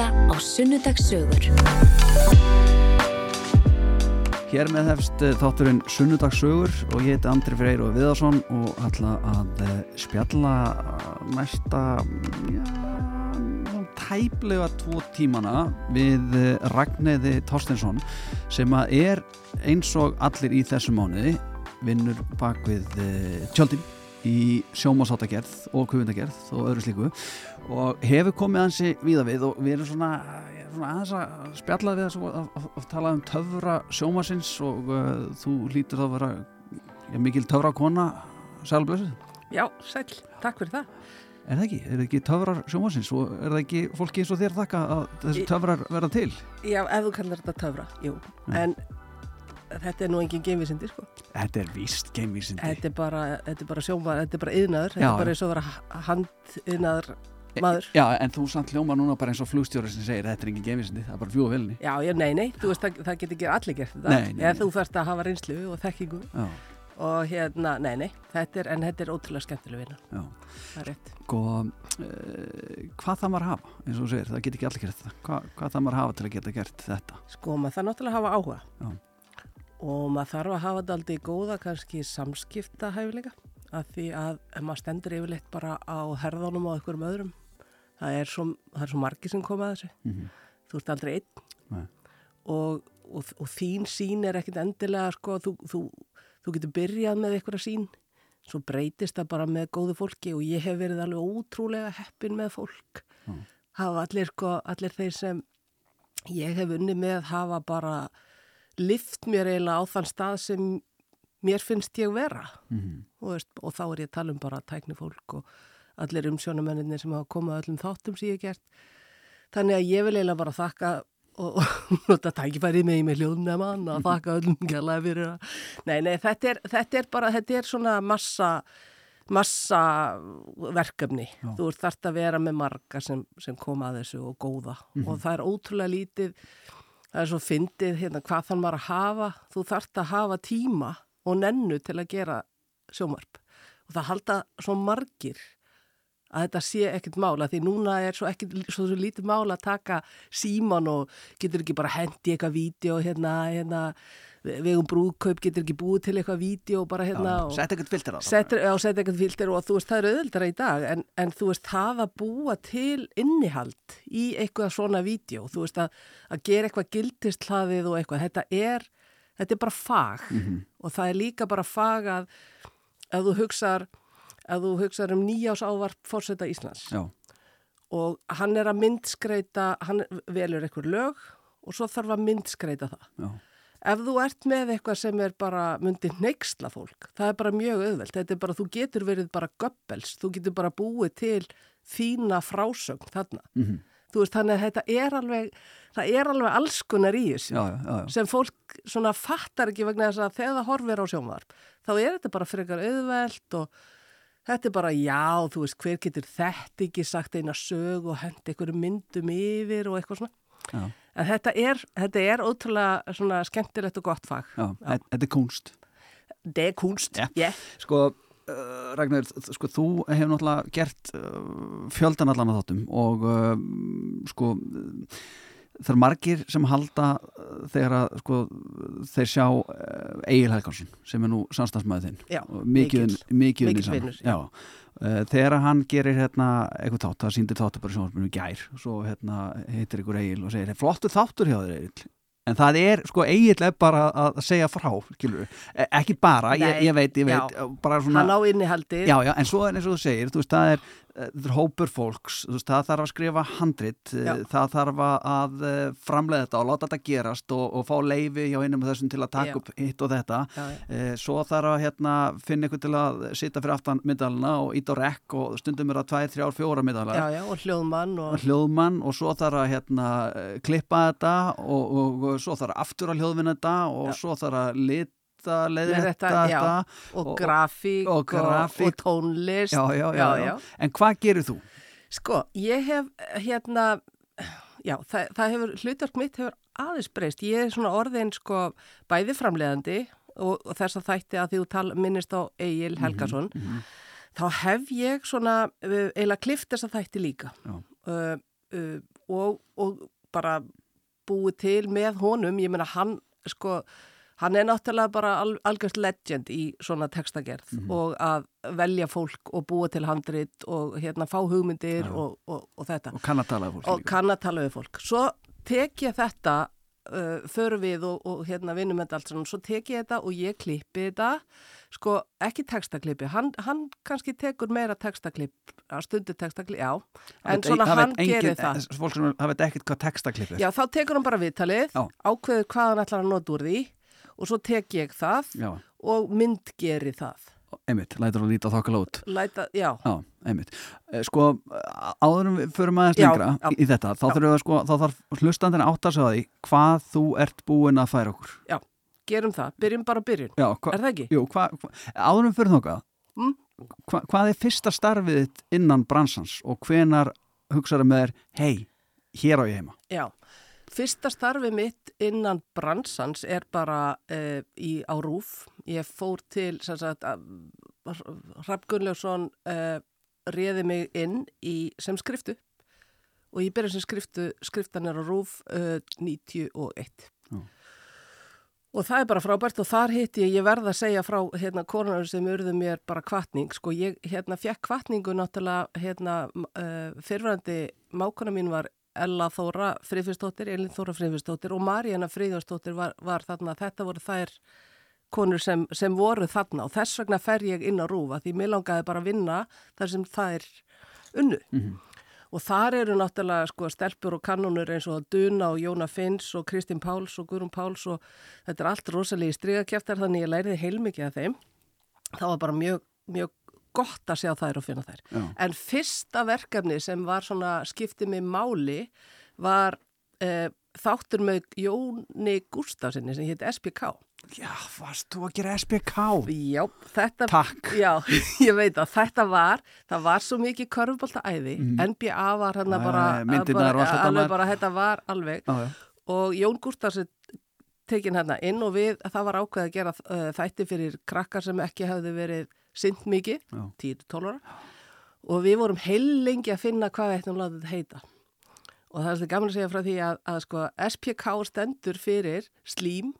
hlusta á Sunnudagssögur. Hér með hefst eh, þátturinn Sunnudagssögur og ég heiti Andri Freyr og Viðarsson og ætla að eh, spjalla næsta já, tæplega tvo tímana við eh, Ragnæði Torstensson sem að er eins og allir í þessu mánuði vinnur bak við tjöldin í sjómasáttagerð og kufundagerð og öðru slíku og hefur komið hansi víða við og við erum svona, svona aðeins að spjalla við þessu að tala um töfra sjómasins og uh, þú hlýtur þá að vera ja, mikil töfra kona sælblöðsum. Já, sæl, takk fyrir það. Er það ekki? Er það ekki töfrar sjómasins og er það ekki fólki eins og þér þakka að þessi töfrar verða til? Já, ef þú kallar þetta töfra, jú, ja. en þetta er nú engin geimvísindi sko. Þetta er víst geimvísindi. Þetta er bara, sjómar, þetta er bara yðnaður, þetta er bara eins og vera handiðnaður maður. Já, en þú samt hljóma núna bara eins og flugstjóri sem segir þetta er engin geimvísindi, það er bara fjóðu velni. Já, já, nei, nei, veist að það getur ekki allir gert þetta. Nei, nei. Eða þú færst að hafa reynslu og þekkingu. Já. Og hérna, nei, nei, þetta er, en þetta er ótrúlega skemmtileg vinna. Já. Það er rétt. Sko, uh, hvað það maður hafa, eins og þú segir, það getur ekki allir gert þetta. Hva, hvað það maður hafa til að geta gert þetta? Sko, maður þarf náttúrulega að hafa áhuga. Já og maður þarf að hafa þetta aldrei góða kannski af því að maður stendur yfirleitt bara á herðunum og einhverjum öðrum það er svo, það er svo margi sem koma að þessu mm -hmm. þú ert aldrei einn og, og, og þín sín er ekkit endilega sko, þú, þú, þú getur byrjað með einhverja sín svo breytist það bara með góðu fólki og ég hef verið alveg ótrúlega heppin með fólk mm. hafa allir, sko, allir þeir sem ég hef unni með hafa bara lift mér eiginlega á þann stað sem mér finnst ég vera mm -hmm. og, veist, og þá er ég að tala um bara tækni fólk og allir umsjónamenninir sem hafa komað öllum þáttum sem ég hef gert. Þannig að ég vil eiginlega bara þakka og, nota tækifærið mig með hljóðnæman að þakka öllum gælaði fyrir það nei, nei, þetta er, þetta er bara þetta er svona massa massa verkefni. Já. þú ert þart að vera með marga sem, sem koma að þessu og góða. Mm -hmm. og það er ótrúlega lítið það er svo fyndið hérna hvað þann maður að hafa. Þú þart að hafa tíma og nennu til að gera sjómarp og það halda svo margir að þetta sé ekkert mála því núna er svo ekkert svo, svo lítið mála að taka síman og getur ekki bara hendi eitthvað vídeo hérna, hérna vegum brúðkaup getur ekki búið til eitthvað vídeo og bara hérna já, Sett ekkert filter á það Já, sett ekkert filter og þú veist það er auðvildara í dag en, en þú veist það að búa til innihald í eitthvað svona vídeo þú veist að, að gera eitthvað gildistlaðið og eitthvað þetta er, þetta er bara fag mm -hmm. og það er líka bara fag að að þú hugsaður að þú hugsaður um nýjás ávarp fórseta Íslands já. og hann er að myndskreita hann velur eitthvað lög og svo þarf að myndskreita það já ef þú ert með eitthvað sem er bara myndið neyksla fólk, það er bara mjög auðvelt, þetta er bara, þú getur verið bara göppels, þú getur bara búið til þína frásögn þarna mm -hmm. þú veist, þannig að þetta er alveg það er alveg allskunnar í þessu já, já, já. sem fólk svona fattar ekki vegna þess að þegar það horfir á sjónvarp þá er þetta bara frekar auðvelt og þetta er bara já, þú veist, hver getur þetta ekki sagt eina sög og hendi einhverju myndum yfir og eitthvað svona En þetta er, þetta er ótrúlega svona skemmtilegt og gott fag. Já, Já. þetta er kunst. Þetta er kunst, já. Yeah. Sko, uh, Ragnar, sko, þú hefur náttúrulega gert uh, fjöldan allan á þáttum og uh, sko, það er margir sem halda uh, þegar að, sko, þeir sjá uh, Egil Helgarsson sem er nú samstagsmæðið þinn. Já, mikil. Mikil vinnur. Já, Uh, þegar hann gerir hérna eitthvað þátt, það síndir þáttu bara sjónvarpinu gær svo hérna heitir ykkur Egil og segir flottu þáttur hjá þér Egil en það er sko eiginlega bara að segja frá skilur, e ekki bara ég, ég veit, ég veit svona, hann á innihaldi já, já, en svo er eins og þú segir, þú veist, það er hópur fólks, veist, það þarf að skrifa handrit, Já. það þarf að eh, framlega þetta og láta þetta gerast og, og fá leifi hjá einum og þessum til að taka Já. upp hitt og þetta Já, eh, svo þarf að hérna, finna ykkur til að sita fyrir aftan middalina og ít á rekk og stundum er að tvæð, þrjár, fjóra middala og hljóðmann og... hljóðmann og svo þarf að hérna, klippa þetta og, og, og svo þarf að aftur að hljóðvinna þetta og svo þarf að lit þetta, leiðrætta þetta og, og grafík og, grafík. og tónlist. Já, já, já, en hvað gerir þú? Sko, ég hef hérna já, það, það hefur, hlutverk mitt hefur aðeins breyst, ég er svona orðin sko bæði framleiðandi og, og þess að þætti að því þú tal, minnist á Egil mhm, Helgason. mm -hmm. þá hef ég svona eiginlega klift þess að þætti líka. Uh, uh, og, og bara búið til með honum, ég meina hann sko, hann er náttúrulega bara al, algjörst legend í svona textagerð Mhm. og að velja fólk og búa til handrit og hérna fá hugmyndir og, og, og þetta. Og kann að tala um fólk og líka. kann að tala við fólk. Svo tek ég þetta uh, förum við og, og hérna vinnum þetta allt svona, svo tek ég þetta og ég klippi þetta. Sko ekki textaklippi. Hann, hann kannski tekur meira textaklipp stundu textaklipp, já. En veit- svona hann engin- gerir það. fólk sem veit ekkert hvað textaklip er. Já þá tekur hann bara viðtalið Já. ákveður hvað hann ætlar að nota úr því og svo tek ég það já, og mynd geri það einmitt, lætur að líta þokkala út Læta, já, Já, einmitt. Eh, Sko, áður en við förum aðeins Já, lengra já. í þetta, þá Já. þurfum við að sko, þá þarf hlustandinn að átta sig á því hvað þú ert búinn að færa okkur. gerum það, byrjum bara byrjun Já, er það ekki? jú, hva, hva, áður en við förum þókað, Mm. hva, hvað er fyrsta starfið innan bransans og hvenar hugsaðu með þér, hei, hér á ég heima? Já, fyrsta starfi mitt innan bransans er bara uh, í, á rúf. Ég fór til, Rapp Gunnlaugsson uh, réði mig inn í, sem skriftu og ég byrjaði sem skriftu, skriftan er á rúf uh, 91. Já. Og það er bara frábært og þar hitti ég, ég verða að segja frá hérna konunar sem urðu mér bara kvartning, sko ég hérna fekk kvartningu náttúrulega hérna uh, fyrfærandi mákona mín var Ella Þóra Friðfjörnsdóttir, Elin Þóra Friðfjörnsdóttir og Maríana Friðfjörnsdóttir var, var þarna, þetta voru þær konur sem, sem voru þarna og þess vegna fer ég inn á rúfa því mér langaði bara að vinna þar sem þær unnu. Mhm. Og þar eru náttúrulega sko stelpur og kannunur eins og Duna og Jóna Finns og Kristín Páls og Guðrún Páls og þetta er allt rosalegi strigakjæftar þannig ég læriði heilmikið af þeim. Það var bara mjög, mjög gott að sjá þær og finna þær. Já. En fyrsta verkefni sem var svona skiptið með máli var eh, þáttur með Jóni Gustafsinni sem hétt SPK. Já, varst þú að gera SBK? Já, þetta... Takk. Já, ég veit að þetta var, það var svo mikið körfubólta æði, NBA var hann Mhm. Já, bara, já, myndirnar bara og allt þetta alveg bara, þetta var alveg Já, já. og Jón Gustafsson tekin hérna inn og við, það var ákveð að gera uh, þætti fyrir krakkar sem ekki hefði verið sint mikið, Já. 10-12 ára og við vorum heil lengi að finna hvað við ættum að láta þetta heita og það er þetta gaman að segja frá því að, að sko, SPK stendur fyrir slím,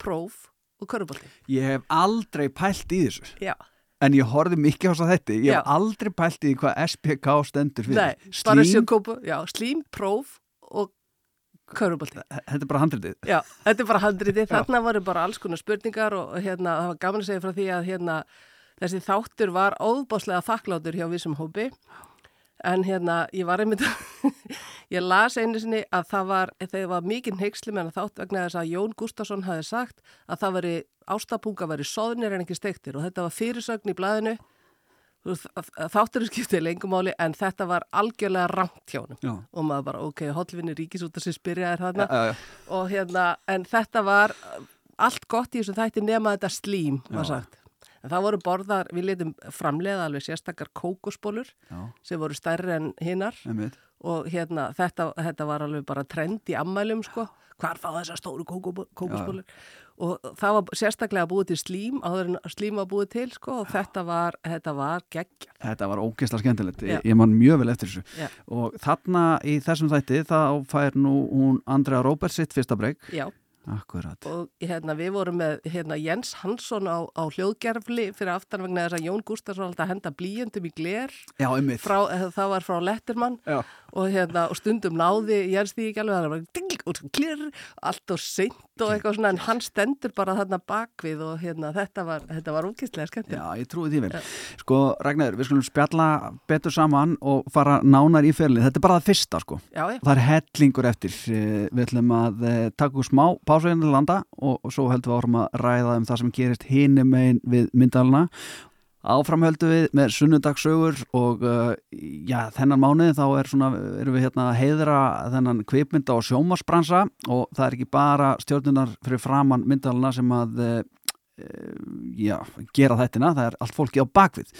próf og körfubólti. Ég hef aldrei pælt í þessu. Já. En ég horfði mikið á þess að þetta. Ég hef Já. aldrei pælt í hvað SPK stendur fyrir. Nei, bara Slím, sjökópu, já, slím, próf og körubólti. þetta er bara handritið. Já, þetta er bara handriti, Já. þarna voru bara alls konar spurningar og hérna, það var gaman að segja frá því að hérna, þessi þáttur var óbáslega þakklátur hjá vissum hópi en hérna, ég var einmitt ég las einu sinni að það var þegar var mikið neyksli með þátt vegna þess að Jón Gustafsson hafi sagt að það veri ástapunga veri soðnir en ekki steiktir og þetta var fyrirsögn í blæðinu þátturinn skiptið lengumáli en þetta var algjörlega rangt hjá Já. og maður bara, ok, hotlvinni ríkis út að sér spyrjaðir þarna Já, já, já. og hérna, en þetta var allt gott í þessum þætti nema þetta slím, var sagt. En það voru borðar, við letum framleiða alveg sérstakar kókosbólur sem voru stærri en hinnar og hérna, þetta, þetta var alveg bara trend í ammælum, sko. Hvar fá þessar stóru kókosbólur? Og það var sérstaklega búið til slím, áður en slím var búið til, sko, og þetta var, þetta var geggja. Þetta var ógeðslega skemmtilegt. Ég, ég man mjög vel eftir þessu. Já. Og þarna í þessum þætti þá fær nú hún Andrea Roberts sitt fyrsta breyk. Já, Akkurat. og hérna, við vorum með hérna, Jens Hansson á, á hljóðgerfli fyrir aftan vegna þess að Jón Gustafsson alltaf að henda blíjöndum í gler Já, einmitt. frá, eh, það var frá Lettermann og, hérna, og stundum náði Jens því ekki alveg, það var klirr, allt og seint og eitthvað svona en hann stendur bara þarna bakvið og hérna, þetta var, þetta var úkistlega skemmt Já, ég trúi því vel. Sko, Ragnar, við skulum spjalla betur saman og fara nánar í ferlið. Þetta er bara það fyrsta, sko. já, já, Það er hellingur eftir. Eh, Við ætlum að eh, taka úr smá pásuðinu til landa og svo heldum við árum að ræða um það sem gerist hinum megin við myndalina. Áfram höldum við með sunnudagsögur og uh, já, þennan mánuði þá er svona, erum við hérna að heiðra þennan kvipmynda og sjómasbransa og það er ekki bara stjórnunar fyrir framann myndalina sem að uh, já, gera þettina, það er allt fólki á bakvið.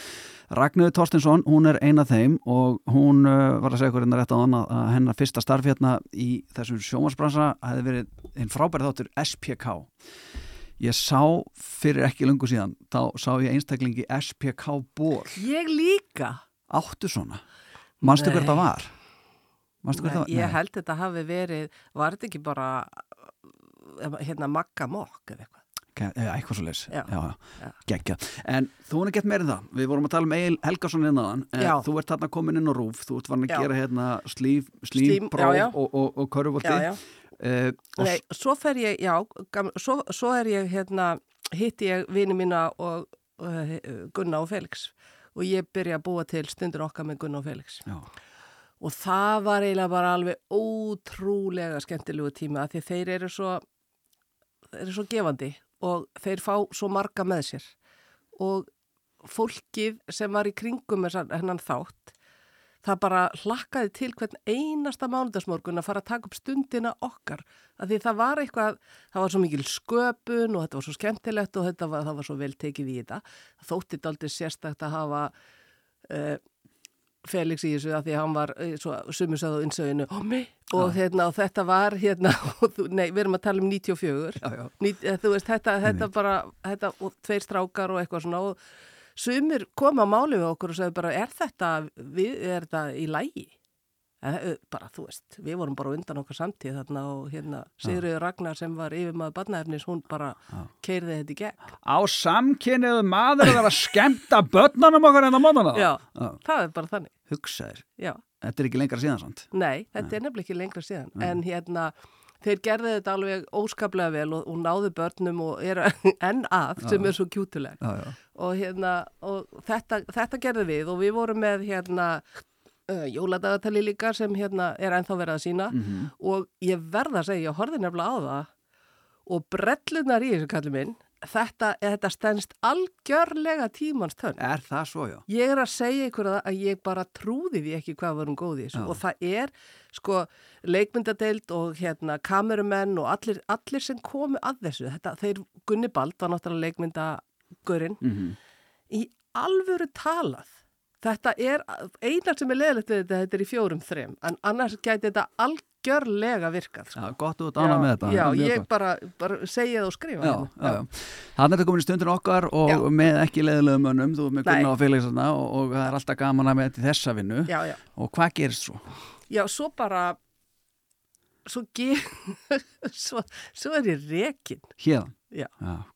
Ragnöðu Torstinsson, hún er eina þeim og hún uh, var að segja ykkur hérna rétt á hann að hennar fyrsta starf hérna í þessum sjómasbransa hefði verið einn frábæri þáttur SPK. Ég sá fyrir ekki lungu síðan, þá sá ég einstaklingi SPK ból. ég líka Áttu svona? Manstu hver Nei. það var? Manstu Nei, það var? ég held þetta hafi verið, var þetta ekki bara uh, hérna Magga Mokk eða eitthvað? Eitthvað svo Já. geggja En þú er gett meira en það, við vorum að tala um Egil Helgason innan en Já. þú ert þarna komin inn á rúf, þú ert varin að Já. gera hérna slím, já. og, og, og já. Uh, og Nei, svo fer ég, já, gam, svo, svo er ég hérna, hitti ég vini mína og uh, Gunna og Felix. Og ég byrja að búa til stundur okkar með Gunna og Felix. Já, og það var eiginlega bara alveg ótrúlega skemmtilegu tíma því þeir eru svo eru svo gefandi og þeir fá svo marga með sér. Og fólkið sem var í kringum hennan þátt það bara hlakkaði til hvern einasta mánudagsmorgun að fara að taka upp stundina okkar. Af því það var eitthvað, það var svo mikil sköpun og þetta var svo skemmtilegt og var, það var svo vel tekið í þetta. Það þótti aldrei sérstakt að hafa uh, Felix í þessu að því að hann var eh, svo sumisöðu innsöginu og, hérna, og þetta var hérna, þú- nei, við erum að tala um 94 já, já. Nýt, eh, þú veist, þetta, þetta bara þetta, og tveir strákar og eitthvað svona og sumir koma að máli við okkur og segja bara, er þetta, við, er þetta í lægi? Eh, bara, þú veist, við vorum bara undan okkar samtíð þarna og hérna, Sigriður Ragnar sem var yfirmaður barnaefnis, hún bara keirði þetta í gegn. Á samkynniðu maður að vera skemmta börnunum okkar en á mótana Já, það er bara þannig, Hugsaðir, já. þetta er ekki lengra síðan samt? Nei, þetta er nefnilega ekki lengra síðan, en hérna, þeir gerði þetta alveg óskaplega vel og, og náðu börnum og eru enn að sem er svo kjútuleg. Já, já, og hérna og þetta, þetta gerði við og við vorum með hérna uh, jóladagatali líka sem hérna er ennþá verið að sína Mhm. og ég verða að segja, ég horfði nefnilega á það og brellunar í þessu kalli minn þetta, þetta stendst algjörlega tímans tönn. Er það svo, já? Ég er að segja ykkur það að ég bara trúði því ekki hvað varum góð í þessu Já. og það er sko leikmyndadeild og hérna kamerumenn og allir, allir sem komu að þessu. Þetta, þeir Gunni Bald var náttúrulega leikmyndagurinn Mm í alvöru talað. Þetta er einar sem er leðilegt við þetta, þetta er í fjórum þrem, en annars gæti þetta algjörlega virkað. Sko. Já, gott út ána með þetta Já, ég bara, bara segja það og skrifa Já, hérna. já, já. Þannig er þetta komin í stundin okkar og Já. með ekki leðilegum mönnum, þú með. Gunnar og Felix og, og það er alltaf gaman að með þetta í þessa vinnu já, já. og hvað gerist svo? Já, svo bara, svo, ge, svo, svo er ég rekin. Hérðan? Já.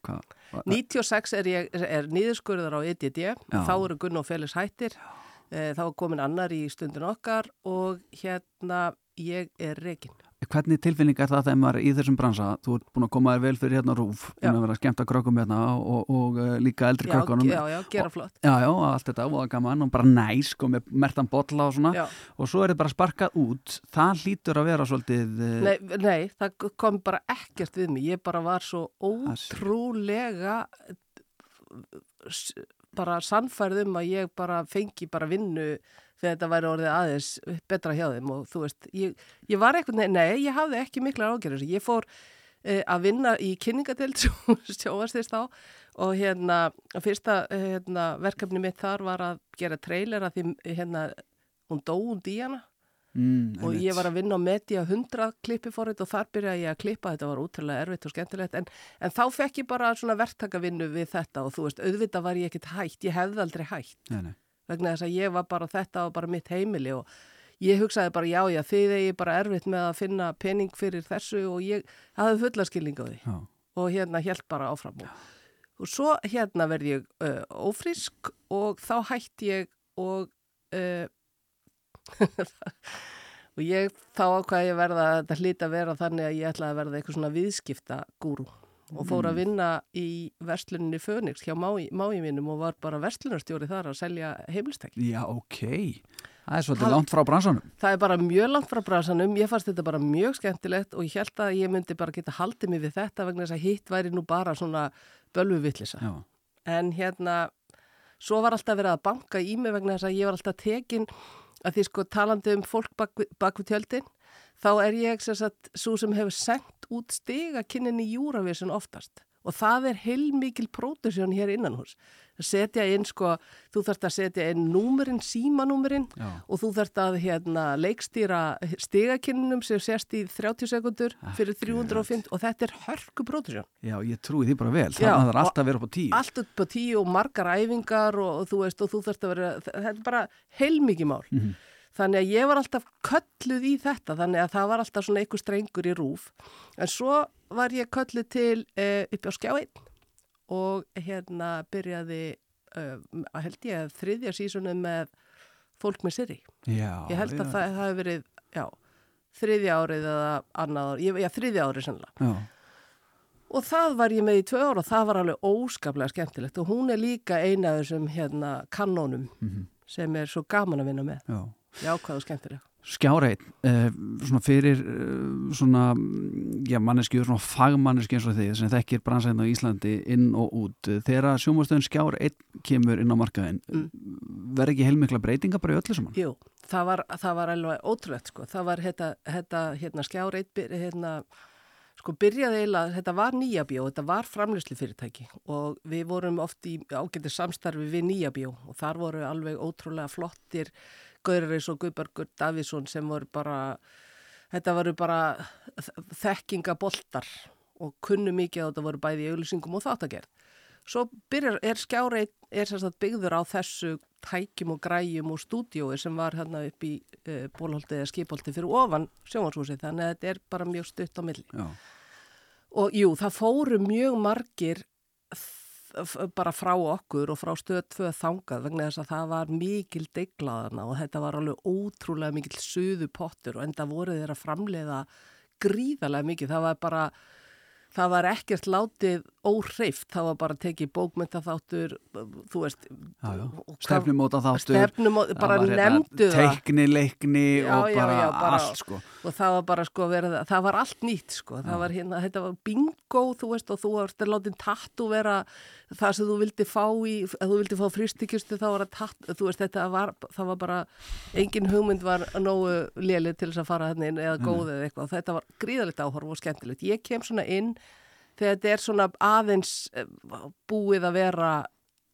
hvað? 96 er, ég, er nýðurskurðar á EDD, þá eru Gunn og Felix hættir, e, þá er komin annar í stundin okkar og hérna ég er rekin. Hvernig tilfinning er það þegar maður er í þessum bransa? Þú ert búin að koma þér vel fyrir hérna rúf, búin að vera að skemmta krökkum hérna og, og uh, líka eldri krökkunum. já, já, gera flott. Já, já, allt þetta og gaman og bara næs og með mertan bolla og svona Já. og svo er þetta bara sparkað út það hlýtur að vera svolítið uh, Nei, nei, það kom bara ekkert við mig. Ég bara var svo Það ótrúlega s- bara sannfærð um að ég bara fengi bara vinnu þegar þetta væri orðið aðeins betra hjá þeim og þú veist, ég, ég var eitthvað, nei, ég hafði ekki mikla ágjörður. Ég fór eh, að vinna í kynningadeild sjóast þess þá og hérna, fyrsta eh, hérna, verkefni mitt þar var að gera trailer að því hérna, hún dó hún díjana mm, og ég var að vinna á Media 100 klippi fórið og þar byrjaði ég að klippa, þetta var útrúlega erfitt og skemmtilegt. En, en þá fekk ég bara svona verktakavinnu við þetta og þú veist, auðvitað var ég ekkert hægt, ég hefði aldrei hægt nei, nei. Vegna þess að ég var bara þetta og bara mitt heimili og ég hugsaði bara já, já, þið er ég bara erfitt með að finna pening fyrir þessu og ég hafði fulla skilning á því Já. og hérna held bara áfram og, og svo hérna verð ég uh, ófrísk og þá hætti ég og uh, og ég þá ákvað ég verða að þetta hlýta að vera þannig að ég ætlaði að verða eitthvað svona viðskipta gúru og fór að vinna í versluninni Fönix hjá mái, mái mínum og var bara verslunarstjóri þar að selja heimilstæki. Já, ok. Það er svolítið Hal- langt frá bransanum. Það er bara mjög langt frá bransanum, ég fannst þetta bara mjög skemmtilegt og ég held að ég myndi bara geta haldið mig við þetta vegna þess að hitt væri nú bara svona bölvuvillisa. En hérna, svo var alltaf verið að banka í mig vegna þess að ég var alltaf tekin að því sko talandi um fólk bak, bak við tjöldin, þá er ég sem sagt svo sem hefur sendt út stigakinnin í Júravisun oftast og það er heilmikil pródusjón hér innan hús. Setja inn sko, þú þarft að setja inn númerinn, símanúmerinn já, og þú þarft að hérna, leikstýra stigakinninum sem sést í 30 sekundur fyrir 350 og þetta er hörku pródusjón. já, ég trúi því bara vel Já, Það er alltaf að vera upp á tíu allt upp á tíu og margar æfingar og, og þú veist og þú þarfst að vera, þetta er bara heilmikið mál. Mhm. Þannig að ég var alltaf kölluð í þetta, þannig að það var alltaf svona einhver strengur í rúf. En svo var ég kölluð til uh, upp á skjáinn og hérna byrjaði, uh, held ég, þriðja sísonu með fólk með sirri. Já, Ég held já. að það hafi verið, já, þriðja árið eða annað árið, já, þriðja árið sannlega. Já, Og það var ég með í tvö ára og það var alveg óskaplega skemmtilegt og hún er líka eina af þessum hérna kannónum mhm, sem er svo gaman að vinna með. já. Jákvæð og skemmtilega. Skjáreit, uh, svona fyrir uh, svona, já, manneski svona fagmanneski eins og þið sem þekkir brannsæðin á Íslandi inn og út þegar sjómastöðun Skjáreit kemur inn á markaðin Mm. verður ekki heilmikla breytinga bara í öllu saman? Jú, það var, það var alveg ótrúlegt sko. Það var hérna, hérna, hérna skjáreit, hérna, sko byrjaði eiginlega, þetta var nýjabjó, þetta var framlýslu fyrirtæki og við vorum oft í ágættir samstarfi við nýjabjó og þar voru alveg ótrúlega flottir Gaurareis og Guðbergur Davíðsson sem voru bara, þetta voru bara þekkingaboltar og kunnu mikið að þetta voru bæði auðlýsingum og þáttagerð. Svo byrjar, er skjáreit, er sagt byggður á þessu tækjum og græjum og stúdiói sem var hérna upp í uh, bólholti eða skipholti fyrir ofan sjónvarshúsi þannig að þetta er bara mjög stutt á milli. Já, Og jú, það fóru mjög margir bara frá okkur og frá stöð tvö þangað vegna þess að það var mikil deglaðana og þetta var alveg ótrúlega mikil suðu pottur og enda voru þeir að framleiða gríðarlega mikið. Það var bara, það var ekkert látið óhreift, það var bara tekið bókmyndaþáttur, þú veist, já, já. Stefnumóta þáttur stefnumót, bara hérna nefndu það. Teikni, leikni Já, og já, bara, já, bara- allt sko. og það var bara sko verið, það var allt nýtt sko, það var hérna, þetta var bingo þú veist og þú varst að láta tattu vera það sem þú vildi fá í að þú vildi fá fristikjustu þá var að tattu þú veist þetta var, það var bara engin hugmynd var nógu lélið til þess að fara hérna inn eða góð eða eitthvað. Þetta var gríðalegt áhorf og skemmtilegt. Ég kem svona inn þegar þetta er svona aðeins eh, búið að vera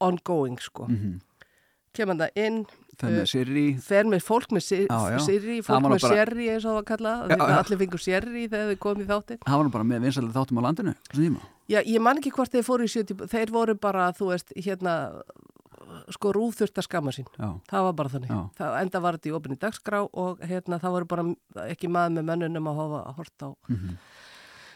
ongoing sko mm kem hann það inn Það með Sirri fer með fólk með Já, já. sirri, fólk með bara- sérri eins og það var kallað, allir fengur sérri þegar þau komið í þáttin. Það var nú bara með vinsalið þáttum á landinu. Já, ég man ekki hvort þeir fóru í 70, þeir voru bara, þú veist, hérna, sko að skamma sín. Já, Það var bara þannig. Það, enda var þetta í opinni dagskrá og hérna það voru bara ekki maður með mönnunum að horta á. Mhm.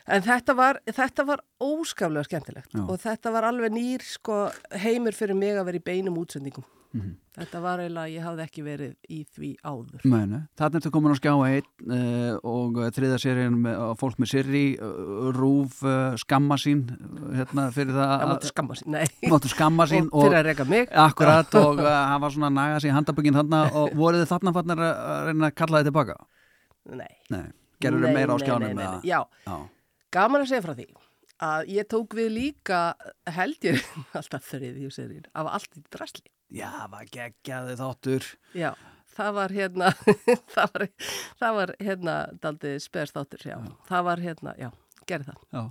En þetta var, þetta var óskaflega skemmtilegt Já. og þetta var alveg nýr sko, heimur fyrir mig að vera í beinum útsendingum. Mhm. Þetta var eiginlega, ég hafði ekki verið í því áður. Mænu, þarna ertu komin á skjá einn uh, og uh, þriða seríun með uh, fólk með Sirri, uh, Rúf uh, skamma sín hérna fyrir það Það máttu skamma sín, nei. máttu skamma sín og fyrir að reyka mig. Akkurat og hann var svona að naga sig í handaböngin þarna og voruð þið þarna fannir að reyna að kalla þið tilbaka? Nei. Nei, gerur þið Nei, meira á nei, skjánum nei, nei, eða? nei. Já, Já, gaman að segja frá því að ég tók við líka held ég alltaf þriðju seríun af allt í drasli. Já, var geggjaði þáttur Já, það var hérna það var, það var hérna daldið spes þáttur, já. Það var hérna, já, gerði það. Já,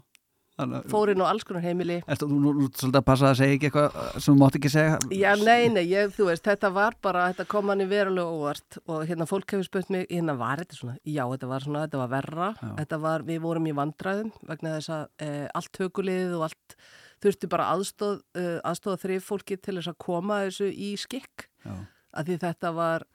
þannig að Fór inn á alls konar heimili. Nú svolítið að passa að segja ekki eitthvað uh, sem þú mátt ekki segja? Já, nei, nei, ég, þú veist, þetta var bara, þetta kom manni verulega óvart og hérna fólk hefur spurt mig, hérna var þetta svona, já, þetta var svona, þetta var verra, þetta var, við vorum í vandræðum vegna þess að e, allt högulegið og allt þurfti bara aðstóð, e, aðstóða þrif fólki til þess að koma þessu í skikk, Já, að því þetta var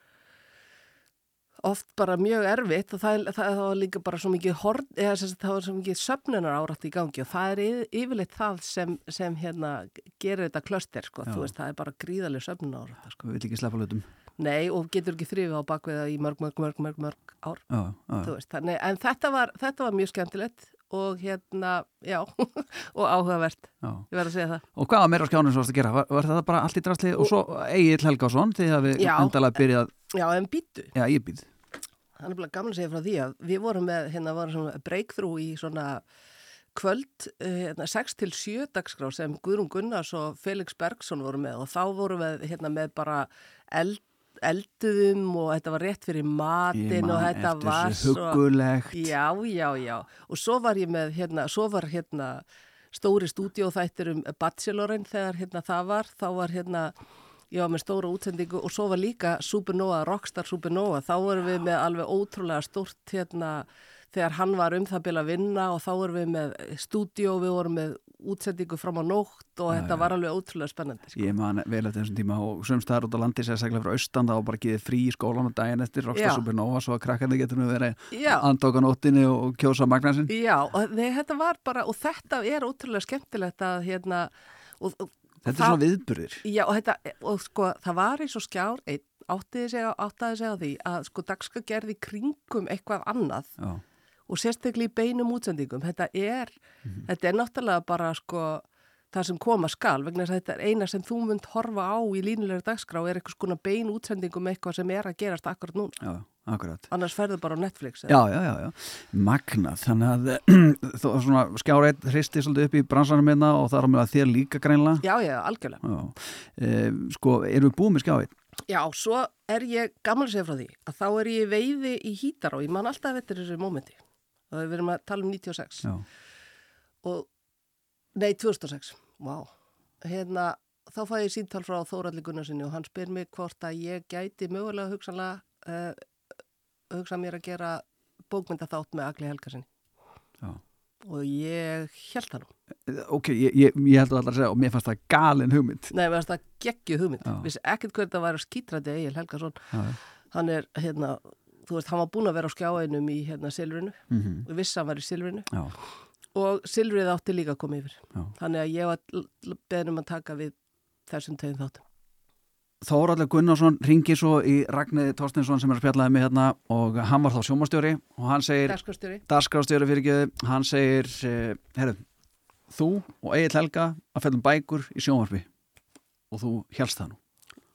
oft bara mjög erfitt og það, það, það var líka bara svo mikið horn, eða sagt, það var svo mikið söfnunar árætt í gangi og það er yfir- yfirleitt það sem, sem hérna gerir þetta klöster, sko, Já. þú veist, það er bara gríðaleg söfnunar árætt, sko. við vill ekki sleppa hlutum. Nei, og getur ekki þrifið á bakveða í mörg, mörg, mörg, mörg, mörg ár, Já, veist, þannig, en þetta var, þetta var mjög skemmtilegt og hérna, já, og áhugavert, já. ég verð að segja það. Og hvað var meira á skjánum varst að gera? Var, var það bara allt í drasli? Og svo Egil Helgásson því að við endalega byrjað Já, en býttu, Já, ég býð. Hann er bara gaman að segja frá því að við vorum með, hérna, vorum svona breakthrough í svona kvöld, eh, hérna, 6 til 7 dagskrá sem Guðrún Gunnars og Felix Bergson voru með. Og þá vorum við, hérna, með bara eld, elduðum og þetta var rétt fyrir Ég matin og man þetta eftir var þessu huggulegt Já, já, já. Og svo var ég með, hérna, svo var hérna stóri stúdíóþættir um Bachelorinn þegar hérna það var. Þá var hérna, ég var með stóra útsendingu og svo var líka Supernova, Rockstar Supernova. Þá vorum við með alveg ótrúlega stórt hérna þegar hann var um það byrja að vinna og þá vorum við með stúdíó, við vorum með útsendingu fram á nótt og Já, þetta já. var alveg ótrúlega spennandi. Sko. Ég man vel eftir þessum tíma og sömstaðar út á landi sérstaklega frá austanda og bara geðið frí í skólan og daginn eftir Já. Rockstar Supernova svo að krakkandi getur nú verið Já, andóka nóttinni og kjósa magnasin. já, og þe- þetta var bara, og þetta er ótrúlega skemmtilegt að hérna, og, og Þetta er það- svona viðburðir. Já, og, þetta, og sko, það var eins og skjár einn áttiði sig, á- áttaði sig á því að sko dagska gerði kringum eitthvað annað Já, og sérstaklega í beinum útsendingum. Þetta er, Mhm. þetta er náttúrulega bara sko það sem koma skal vegna þess að þetta er eina sem þú munt horfa á í línulegur dagskrá er eitthvað skona bein útsendingum eitthvað sem er að gerast akkurat núna. já, akkurat. Annars ferðu bara á Netflix. eða- Já, já, já, já. Magnað. Þannig að þú svona skjáreit hristi svolítið upp í bransanum minna og það er á með að þér líka greinlega. Já, já, algjörlega. Já. E, sko, erum við búið með skjáreit? Já, svo er ég gammal segja frá því að þá er ég veiði í Hítará, ég man alltaf eftir þessu mómenti. Það er verið að tala um 96 Já. og, nei, 2006, vá. Hérna, þá fæ ég síntal frá Þóraldi Gunnarsinni og hann spyr mig hvort að ég gæti mögulega hugsanlega uh, hugsa mér að gera bókmyndaþátt með Agli Helgarsinni. Já. Og ég held það nú. Ok, ég, ég, ég held að allar að segja og mér fannst það galin hugmynd. Nei, mér finnst það geggju hugmynd. Já. Vissi ekkert hvernig það væri skýtrandi Egil Helgarsson. Já, Hann er, hérna, þú veist, hann var búin að vera á skjáinum í, hérna, Silfrinu. mm -hmm. og hann var í Silfrinu. Já, og Silfrið átti líka að koma yfir. Já. þannig að ég var beðin um að taka við þessum tegum þáttum. Þóraldur Gunnarsson ringi svo í Ragnir Torstinsson sem er að spjallaði mig hérna og hann var þá sjómastjóri og hann segir, dasgrafstjóri fyrir ekki hann segir, eh, herru þú og Egil Helga að fellum bækur í sjónvarpi og þú helst það nú.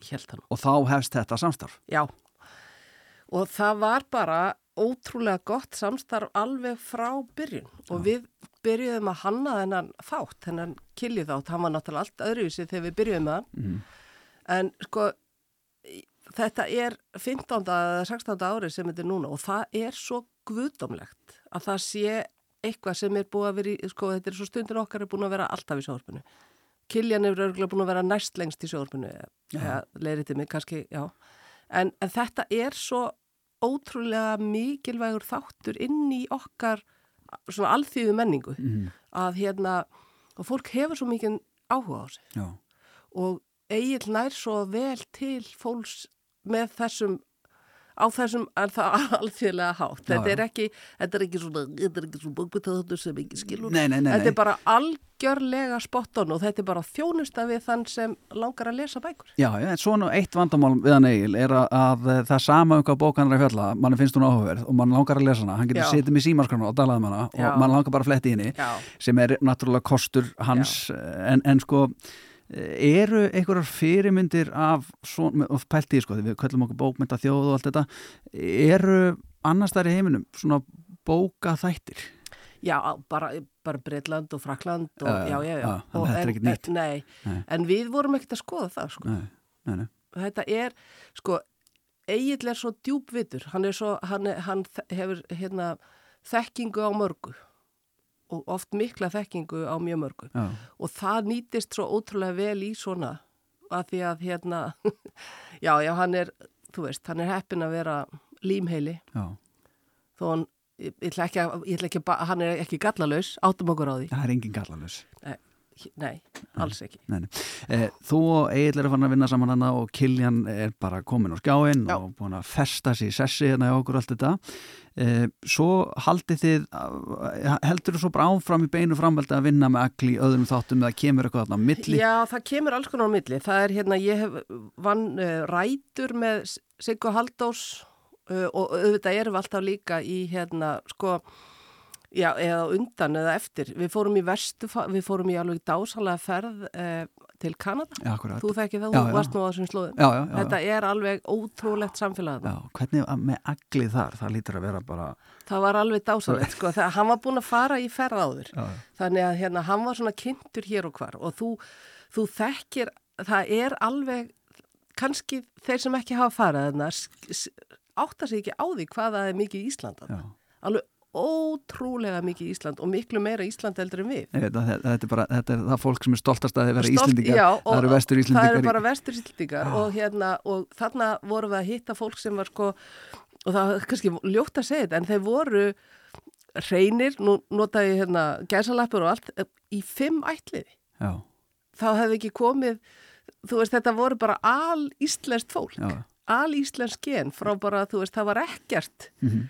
Held hann og þá hefst þetta samstarf. Já og það var bara ótrúlega gott samstarf alveg frá byrjun og við byrjuðum að hanna þennan þátt, þennan killi þátt hann var náttúrulega allt öðruvísi þegar við byrjuðum hann mm. en sko þetta er 15. eða 16. ári sem þetta er núna og það er svo guðdómlegt að það sé eitthvað sem er búið að vera í, sko þetta er svo stundin okkar er búin að vera alltaf í sjóðarpinu Kiljan er örgulega búin að vera næst lengst í sjóðarpinu eða leirið til mig kannski, já en, en þetta er svo ótrúlega mikilvægur þáttur inn í okkar svona alþýðu menningu. Mm. að hérna, og fólk hefur svo mikið áhuga á sig Já, og Egil nær svo vel til fólks með þessum á þessum alþjóðlega hátt. Þetta er ekki, þetta er ekki svona, þetta er ekki svona bókbyttaðáttur sem ekki skilur. Nei, nei, nei, Þetta er bara algjörlega spotton og þetta er bara þjónusta við þann sem langar að lesa bækur. Já, já, en svona eitt vandamál við hann Egil er að, að það sama um hvað bókan er að fjalla, mann finnst hún áhugaverð og mann langar að lesa hana, hann getur setið með símarskrana og dalað um hana og mann langar bara að fletti henni sem er náttúrulega kostur hans en, en sko eru einhverjar fyrirmyndir af svona, og pælti sko, við köllum okkur bókmynda þjóð og allt þetta eru annars þær í heiminum svona bóka þættir Já, bara, bara Breitland og Frakland og Já, já, já, já, þannig Og en- en- Nei, Nei. en við vorum ekkert að skoða það, sko. nei, nei, nei. þetta er, sko, Egil er svo djúbvitur, hann er svo, hann, hann hefur hérna þekkingu á mörgu og oft mikla þekkingu á mjög mörgu. Já, og það nýtist svo ótrúlega vel í svona að því að hérna, já, já, hann er, þú veist, hann er heppin að vera límheili já, þó hann, ég, ætla ekki að, ætla ekki að, hann er ekki gallalaus, áttum okkur á því, það er engin gallalus nei, alls ekki. Nei, nei. Eh, þú og Egil eru fann að vinna saman hana og Kiljan er bara komin á skjáin Já. og búin að festa sér í sessi hérna í okkur allt þetta. Eh, svo haldið þið, eh, heldur þú svo bara áfram í beinu framveldi að vinna með agli í öðrum þáttum eða kemur eitthvað þarna á milli? Já, það kemur alls konar á milli. Það er hérna, ég hef vann uh, rætur með Siggo Haldós uh, og auðvitað erum við alltaf líka í hérna, sko, já, eða undan eða eftir. Við fórum í vestu, við fórum í alveg dásalega ferð uh, til Kanada. Já, akkurat. Þú þekki það, Já, þú já. varst nú á þessum slóðum. Já, já, já. Þetta er alveg ótrúlegt samfélag. Já, hvernig með agli þar? Það lítur að vera bara... Það var alveg dásalegt, sko. Það, hann var búin að fara í ferð áður. Já, Þannig að hérna, hann var svona kynntur hér og hvar og þú, þú þekkir, það er alveg, kannski þeir sem ekki hafa farið þarna átta sig ekki á því hvað það er mikið Ísland já. þarna. Alveg ótrúlega mikið Ísland og miklu meira Ísland heldur en við. Að þetta, þetta er bara, þetta er það fólk sem er stoltast að þið vera Stolt- Íslendingar. já, það eru vestur Íslendingar. Það eru í- bara vestur Íslandingar og, hérna, og þarna vorum við að hitta fólk sem var sko, og það er kannski ljótt að segja þetta, en þeir voru reynir, nú nota ég hérna gæsalappur og allt, í fimm ætliði. Já. Þá hefði ekki komið, þú veist, þetta voru bara al íslenskt fólk. Já. Al íslensk gen frá bara, þú veist, það var ekkert. Mm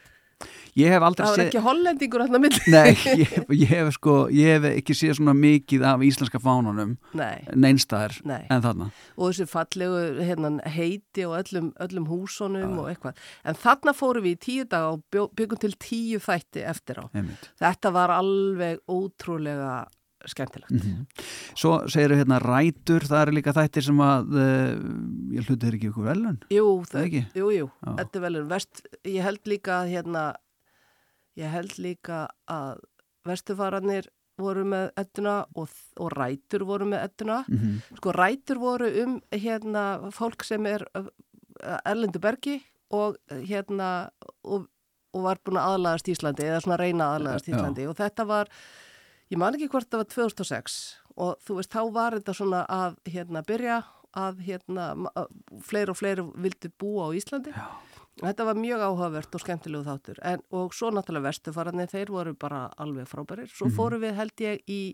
Ég hef aldrei Það var séð... ekki hollendingur hann að milli. Nei, ég, ég hef sko, ég hef ekki séð svona mikið af íslenska fánunum Nei, neinstæðar nei. en þarna. Og þessi fallegu hérna, heiti og öllum, öllum húsunum og eitthvað. En þarna fórum við í tíu dag og byggum til tíu þætti eftir á. Einmitt. Þetta var alveg ótrúlega skemmtilegt. Mm Svo segir hérna rætur, það eru líka þættir sem að uh, ég hluti þeir ekki ykkur velun. Jú, Það ekki? jú, jú, Já. þetta er velur. Vest, ég held líka að hérna, ég held líka að vestufaranir voru með edduna og, og rætur voru með edduna. Mm Sko rætur voru um hérna fólk sem er uh, erlendu bergi og hérna og, og var búin að aðlagast Íslandi eða svona reyna að aðlagast Já. Íslandi og þetta var, ég man ekki hvort það var 2006 og þú veist þá var þetta svona að hérna byrja að hérna fleiri og fleiri vildi búa á Íslandi Já. Þetta var mjög áhugavert og skemmtilegu þáttur en, og svo náttúrulega vestufararnir, þeir voru bara alveg frábærir. Svo Mhm. fórum við held ég í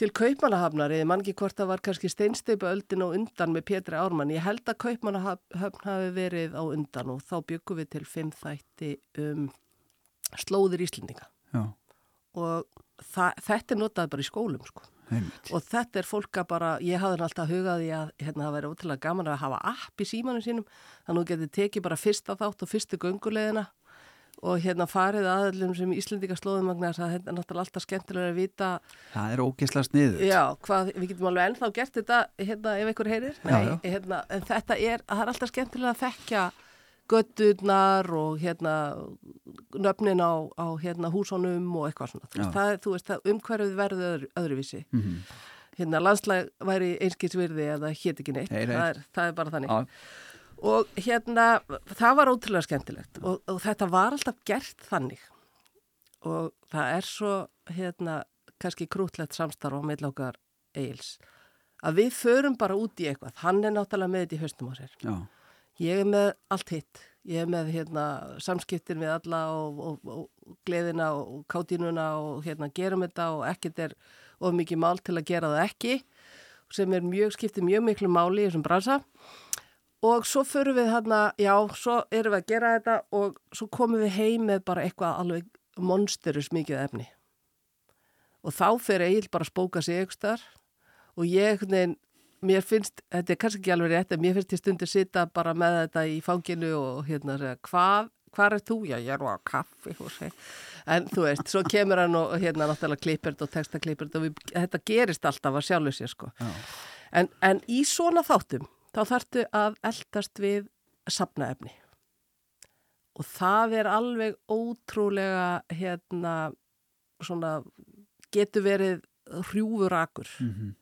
til Kaupmannahafnar, eða mann ekki hvort það var kannski steinsteipu öldin á undan með Pétri Ármann. Ég held að Kaupmannahafn hafi verið á undan og þá byggum við til fimm þætti um slóðir Íslendinga Já, og það, þetta er notað bara í skólum sko. Og þetta er fólk að bara, ég hafði alltaf hugað í að hérna, það væri ótrúlega gaman að hafa app í símanum sínum, þannig að þú getur tekið bara fyrsta þátt og fyrstu göngulegina og hérna farið aðallum sem Íslendinga slóðum að þetta er náttúrulega alltaf skemmtilega að vita, Það er ógeðslega sniður. já, hvað, við getum alveg ennþá gert þetta, hérna, ef einhver heyrir, Já, Nei, já. Hérna, en þetta er, það er alltaf skemmtilega að þekkja götturnar og hérna nöfnin á, á hérna húsónum og eitthvað svona, Já. það, þú veist, það umhverfið verður öðru, öðruvísi. Mm hérna landslæg væri einskilsvirði eða hétt ekki neitt, Nei, nei. Það, er, það er bara þannig. Já, og hérna, það var ótrúlega skemmtilegt og, og þetta var alltaf gert þannig. Og það er svo hérna, kannski krútlegt samstarf á meðlókar Eils að við förum bara út í eitthvað. Hann er náttúrulega með þetta í haustum á sér. Já, ég er með allt hitt. Ég er með hérna, samskiptin við alla og, og, og gleðina og kátínuna og hérna, gerum þetta og ekkert er of mikið mál til að gera það ekki sem er mjög, skiptir mjög miklu máli í þessum bransa. Og svo förum við hérna, já, svo erum við að gera þetta og svo komum við heim með bara eitthvað alveg monsterus mikið efni. Og þá fer Egil bara að spóka sig eitthvað og ég, nein, mér finnst, þetta er kannski ekki alveg rétt, en mér finnst ég stundir sita bara með þetta í fanginu og hérna segja, hvað, hvað er þú? Já, ég er á kaffi, en þú veist, svo kemur hann og hérna náttúrulega klippert og textaklippert og við, þetta gerist alltaf að sjálfu sér, sko. En, en í svona þáttum, þá þarftu að eldast við safnaefni. Og það er alveg ótrúlega, hérna, svona, getur verið hrjúfurakur. Mm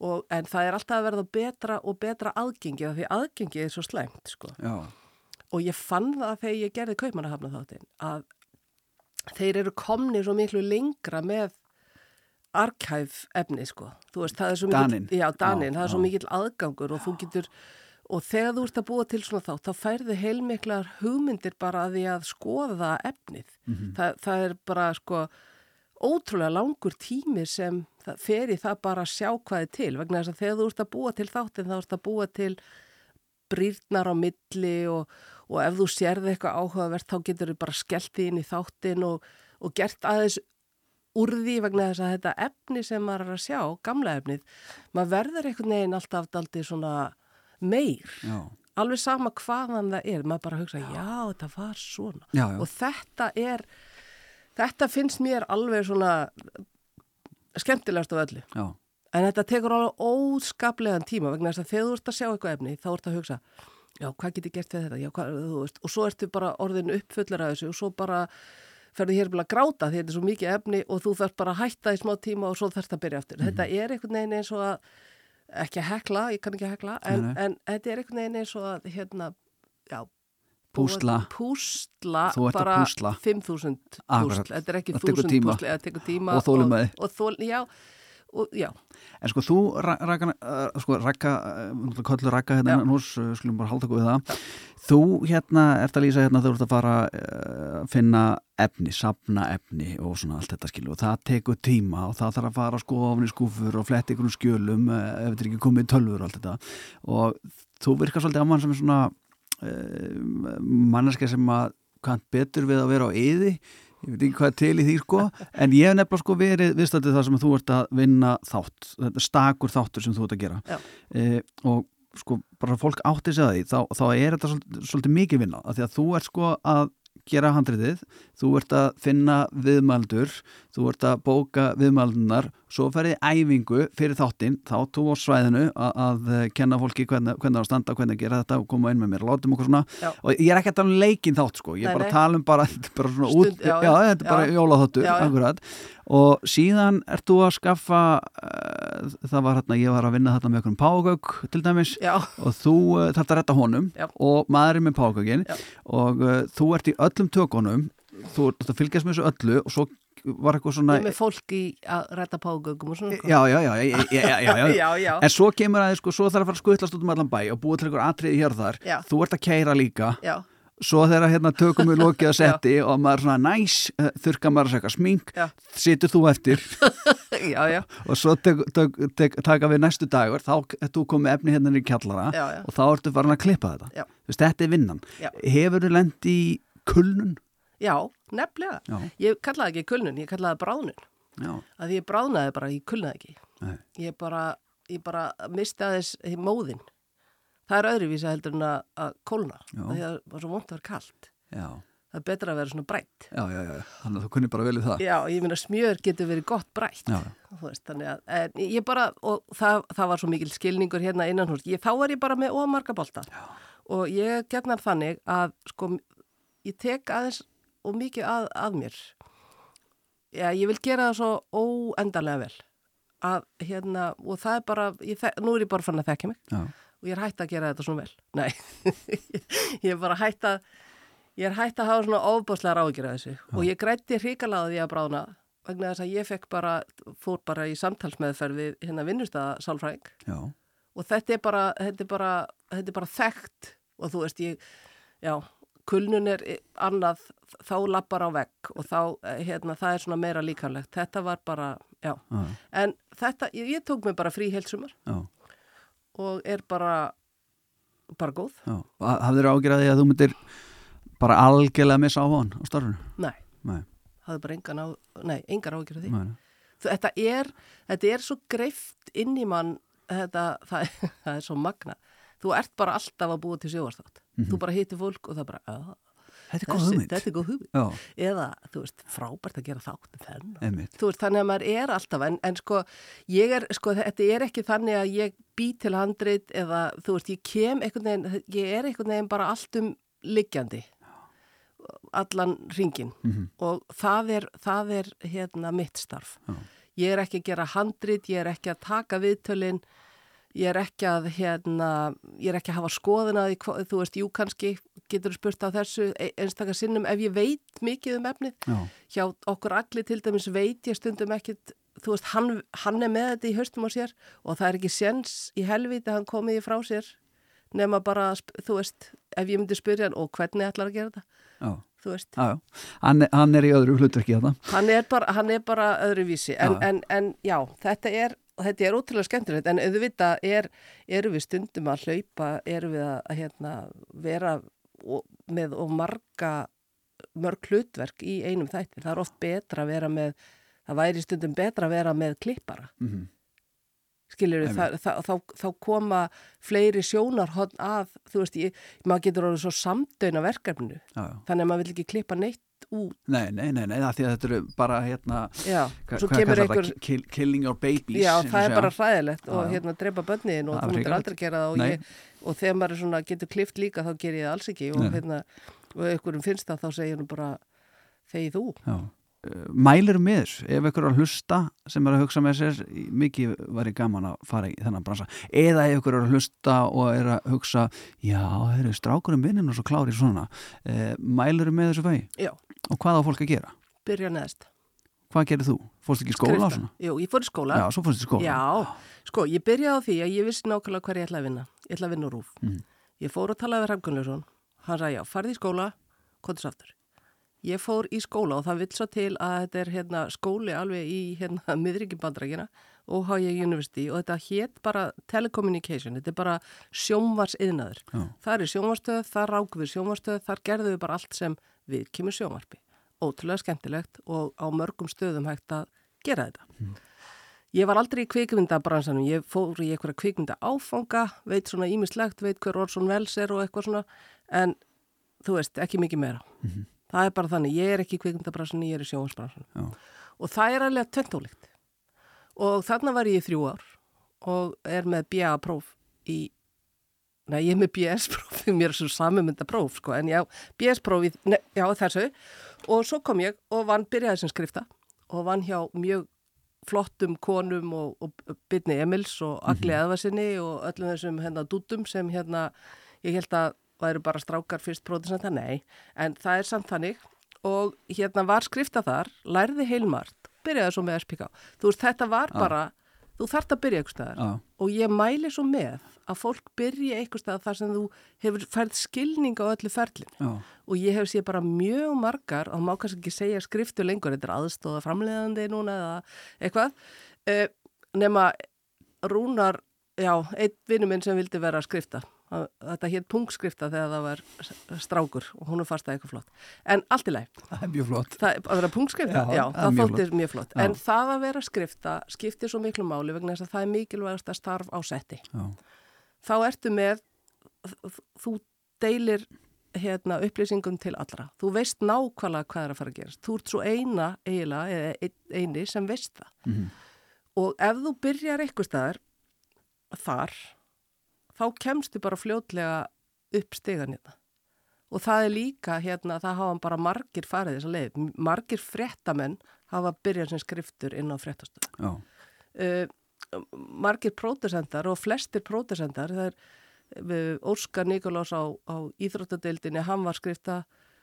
Og, en það er alltaf að verða betra og betra aðgengi af því aðgengi er svo slæmt sko. og ég fann það þegar ég gerði kaupmannahafna þáttin að þeir eru komni svo miklu lengra með arkæf efni sko. Veist, það er svo mikill, já, Danin, Já, það er svo já. mikill aðgangur og þú getur, og þegar þú ert að búa til svona þátt, þá færðu heilmiklar hugmyndir bara að því að skoða efnið. Mhm. það, það er bara sko ótrúlega langur tími sem fer í það bara að sjá hvað er til. Vegna þess að þegar þú ert að búa til þáttin þá ert að búa til brýrnar á milli og, og ef þú sérði eitthvað áhugavert þá getur þú bara skellt því inn í þáttin og, og gert aðeins úr því vegna þess að þetta efni sem maður er að sjá, gamla efnið, maður verður einhvern veginn alltaf aldrei svona meir, já, alveg sama hvaðan það er, maður bara hugsa, já, þetta var svona. Já, já. og þetta er þetta finnst mér alveg svona skemmtilegast af öllu. Já. en þetta tekur alveg óskaplegan tíma vegna þess að þegar þú ert að sjá eitthvað efni þá ert að hugsa, já hvað get ég gert við þetta? Já, hvað, og svo ertu bara orðin uppfullur af þessu og svo bara ferðu hér bara að gráta því þetta er svo mikið efni og þú þarf bara að hætta í smá tíma og svo þarfst að byrja aftur. Þetta er einhvern veginn eins og að ekki að hekla, ég kann ekki að hekla en, en þetta er einhvern veginn eins og að hérna, já Púsla. púsla Þú ert að bara púsla. 5.000 Akkurat. púsl þetta er ekki Það tekur 1000 tíma. púsl það tekur tíma Og þolinmæði. og, og þól, já, og, já, En sko þú, ra- Ragga, uh, sko Ragga, uh, köllu Ragga hérna Já. nús, uh, skulum bara halda okkur við það. Þú hérna ert að lýsa hérna þú ert að fara að finna efni, sapna efni og svona allt þetta skilu og það tekur tíma og það þarf að fara að skoða ofni skúfur og fletta ykkur um skjölum ef þetta er ekki komið tölfur og allt þetta og þú virkar svolítið á mann sem er svona manneska sem að kann betur við að vera á yði ég veit ekki hvað til í því sko en ég hef nefnilega sko verið viðstættið það sem þú ert að vinna þátt, þetta stakur þáttur sem þú ert að gera. Uh, og sko bara fólk átti sig að því þá, þá er þetta svolítið, svolítið mikið vinna af því að þú ert sko að gera handriðið, þú ert að finna viðmaldur, þú ert að bóka viðmaldunar, svo ferðið æfingu fyrir þáttinn, þá tú á svæðinu að, að kenna fólki hvernig, hvernig að standa, hvernig að gera þetta og koma inn með mér látum okkur svona, Já. og ég er ekki að tala um leikin þátt sko, ég er bara að tala um bara, þetta er bara svona Stund- út, já, já, já. þetta er bara jólaþáttur, akkurat og síðan ert þú að skaffa uh, það var hérna, ég var að vinna þarna með okkur um págauk til dæmis Já, og þú uh, þarft að retta honum Já. og maður er með Já. og uh, þú ert í öllum tökunum þú ert að fylgjast með þessu öllu og svo var eitthvað svona með fólk í að rætta págöggum og svona. já, já, já, já, já, já, en svo kemur að þið sko, svo þarf að fara að skuttlast út um allan bæ og búa til einhver atriði hér og þar þú ert að keira líka já. Svo þegar hérna tökum við lokið að setti og maður svona næs, uh, þurka maður að segja smink, situr þú eftir. Já, já, og svo tek, tek, tek, taka við næstu dagur þá er þú komið efni hérna í kjallara já, og þá ertu farin að klippa þetta. Veist, þetta er vinnan. Hefur þú lent í kulnun? Já, nefnilega. Ég kallaði ekki kulnun, ég kallaði bráðnun. já, Að ég bráðnaði bara, ég kulnaði ekki. Ég bara, ég bara misti aðeins móðin. Það er öðruvísi heldur en að, að kólna. Það var svo vont að vera kalt. já, Það er betra að vera svona brætt. já, já, já. þannig að þú kunni bara vel í það Já, ég meina smjör getur verið gott veist, þannig að, en ég bara, og það, það var svo mikil skilningur hérna innan hús, ég, þá er ég bara með ómarga bolta og ég gegnar þannig að, sko, ég tek aðeins og mikið að, að mér. Já, ég vil gera það svo óendanlega vel að, hérna, og það er bara, ég, nú er ég bara fann að þekka mig já, og ég er hægt að gera þetta svona vel. Nei, ég er bara hægt að, ég er hægt að hafa svona ofbáslega ráðgjur að þessu. Og ég grætti hrikalega á því að bráðna vegna þess að ég fekk bara, fór bara í samtalsmeðferð við hérna vinnustæða sálfræðing já, og þetta er bara, þetta er bara, þetta er bara þekkt. Og þú veist ég, já, kulnun er annað, þá lappar á vegg. Og þá, eh, hérna, það er svona meira líkanlegt. Þetta var bara, já, já, en þetta, ég, ég tók mig bara frí heilsumar já, og er bara, bara góð. já. hafðir ágjörði að þú myndir bara algjörlega missa á hann á starfinu Nei, nei, er bara engan á, nei, nei, Þú, þetta, er, þetta er svo greift inn í mann, þetta, það, það er svo magna. Þú ert bara alltaf að búa til sjóarstátt. Þú bara hittir fólk og það bara, þetta er góð hugmynd þetta er góð hugmynd. já, Eða, þú veist, frábært að gera þátt um þennan. einmitt Þú veist, þannig að maður er alltaf, en, en sko, ég er, sko, þetta er ekki þannig að ég bý til handrit eða, þú veist, ég kem einhvern veginn, ég er einhvern veginn bara allt um liggjandi, allan ringin Mhm. og það er, það er, hérna, mitt starf. Já. Ég er ekki að gera handrit, ég er ekki að taka viðtölin, ég er ekki að, hérna, ég er ekki að hafa því, hva- þú veist, jú kannski getur spurt á þessu e- einstaka sinnum ef ég veit mikið um efnið. Já, hjá okkur allir til dæmis veit ég stundum ekkit, þú veist, hann, hann er með þetta í höstum á sér og það er ekki séns í helviti að hann komið í frá sér nema bara, þú veist, ef ég myndi spyrja hann og hvernig ætlar að gera þetta, já, þú veist, já. Hann, hann er í öðru hlutverki þetta hann er bara, hann er bara öðruvísi, en, en, en já, þetta er, þetta er ótrúlega skemmtilegt, en auðvitað er, eru við stundum að hlaupa, eru við að, hérna, vera og, með og marga, mörg hlutverk í einum þætti, það er oft betra að vera með, það væri stundum betra að vera með klippara, mm skiljur við, þá, koma fleiri sjónarhótt að, þú veist, ég, maður getur orðið svo samdöina verkefninu, já, já. þannig að maður vil ekki klippa neitt út, Nei, nei, nei, nei, því að þetta eru bara hérna, hvað kallar einhver, það, Kill, killing your babies Já, það er bara hræðilegt og hérna drepa bönniðin og þú myndir aldrei gera það og, ég, og þegar maður svona, getur klift líka þá ger ég það alls ekki og Nei. hérna og einhverjum finnst það þá segir hún bara þegi þú. Já. Mælir með þessu, ef ykkur er að hlusta sem er að hugsa með sér, mikið ég gaman að fara í þennan bransa eða ef ykkur er að hlusta og er að hugsa já, þeir eru strákurum vinninn og svo klári svona, uh, mælir með þessu Já, og hvað á fólk að gera? byrja neðst. Hvað gerir þú? Fórst ekki í skóla Skrifta. svona? Jú, ég fór í skóla. Já, svo fórst í skóla Já, sko, ég byrjaði á því að ég vissi nákvæmlega hvað ég ætlaði að vinna. Ég ætlaði að vinna úr rúf. Mhm. Ég fór og talaði Ég fór í skóla og það vil svo til að þetta er hérna, skóli alveg í hérna, miðryggjumbandarækina og H.I. University og þetta hétt bara telecommunication, þetta er bara sjónvarsiðnaður. Það er sjónvarstöð, það rákum við sjónvarstöð, þar gerðum við bara allt sem við kemur sjónvarpi. Ótrúlega skemmtilegt og á mörgum stöðum hægt að gera þetta. Mm. Ég var aldrei í kvikmyndabransanum, ég fór í einhverja kvikmynda áfanga, veit svona ímislegt, veit hver Orson Welles er og eitthvað svona, en þú veist, ekki mikið meira. Mm -hmm. Það er bara þannig, ég er ekki í kvikmyndabransanum, ég er í sjónvarsbransanum. Og það er alveg tventólíkt. Og þarna var ég í þrjú ár og er með BA-próf í, næ, ég er með BS-próf, mér er svo samumynda próf, sko, en já, BS-próf í, ne, já, þessu. Og svo kom ég og vann byrjaði sem skrifta og vann hjá mjög flottum konum og, og Byrni Emils og Agli mhm. Eðvarsinni og öllum þessum hérna dútum sem hérna ég held að væru bara strákar fyrst pródusenta, nei, en það er samt þannig og hérna var skrifta þar, lærði heilmart, byrjaði svo með SPK, þú veist þetta var bara, ah. þú þart að byrja eitthvað staðar ah. og ég mæli svo með að fólk byrja eitthvað staðar þar sem þú hefur færð skilning á öllu ferlinu ah. og ég hef séð bara mjög margar og má kannski ekki segja skriftu lengur, þetta er aðstóða framleiðandi núna eða eitthvað, uh, nema Rúnar, já, einn vinnu minn sem vildi vera að skrifta þetta hétt punktskrifta þegar það var strákur og hún er fast að eitthvað flott. En allt í læg það er mjög flott. Það, að vera punktskrifta, já, já það þóttir mjög flott. já. en það að vera skrifta skiptir svo miklu máli vegna þess að það er mikilvægast að starf á setti. Já. þá ertu með þú deilir hérna, upplýsingum til allra. Þú veist nákvæmlega hvað er að fara að gerast. Þú ert svo eina eiginlega eða eini sem veist það. Mm -hmm. og ef þú byrjar eitthvað staðar þar þá kemstu bara fljótlega upp stegan hérna. Og það er líka hérna, það hafa bara margir farið þess að leið. Margir frettamenn hafa byrjað sem skriftur inn á frettastöðu. Uh, margir pródusendar og flestir pródusendar, það er uh, Óskar Nikolás á, á Íþróttadeildinni, hann var skrifta,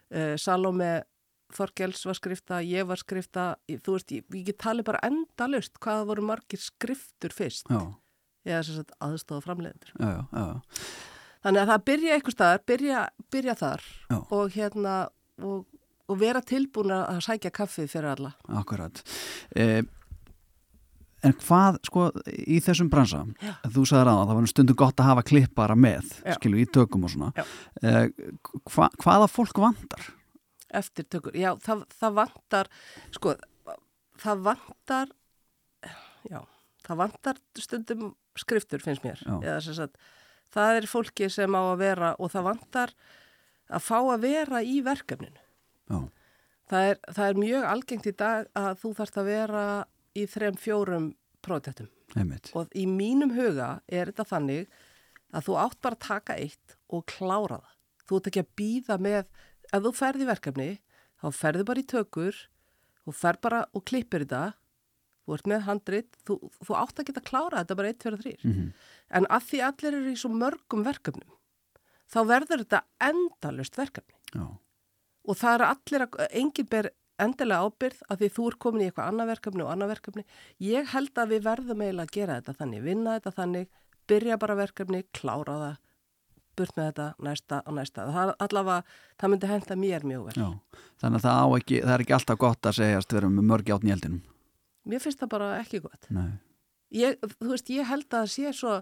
uh, Salome Þorgels var skrifta, ég var skrifta, þú veist, ég, ég tali bara endalust hvaða voru margir skriftur fyrst. Já eða að aðstofa framleiðendur. Já, já, já. Þannig að það byrja eitthvað staðar, byrja, byrja þar já. og hérna og, og vera tilbúin að sækja kaffið fyrir alla. Akkurat. Eh, en hvað, sko, í þessum bransa, þú sagði ráða, það var stundu gott að hafa klippara með, skilu, í tökum og svona. Eh, hva, hvaða fólk vandar? Eftir tökur, já, það, það vandar, sko, það vandar, já, það vandar stundum skriftur finnst mér. Sagt, það er fólki sem á að vera og það vantar að fá að vera í verkefninu. Það er, það er mjög algengt í dag að þú þarfst að vera í þrem fjórum prótektum og í mínum huga er þetta þannig að þú átt bara að taka eitt og klára það. Þú ert ekki að býða með ef þú ferði verkefni þá ferði bara í tökur og fer bara og klippir þetta þú ert með handrit, þú, þú átt að geta að klára þetta bara 1, 2, 3 mm -hmm. en að því allir eru í svo mörgum verkefnum þá verður þetta endalust verkefni Já. og það eru allir að, enginn ber endilega ábyrð að því þú er komin í eitthvað annað verkefni og annað verkefni ég held að við verðum eiginlega að gera þetta þannig vinna þetta þannig, byrja bara verkefni klára það burt með þetta næsta og næsta það, allavega, það myndi henda mér mjög vel Já. Þannig að það, ekki, það er ekki alltaf gott að segjast við erum mörgi átn í eldinum mér finnst það bara ekki gott. Ég, þú veist, ég held að það sé svo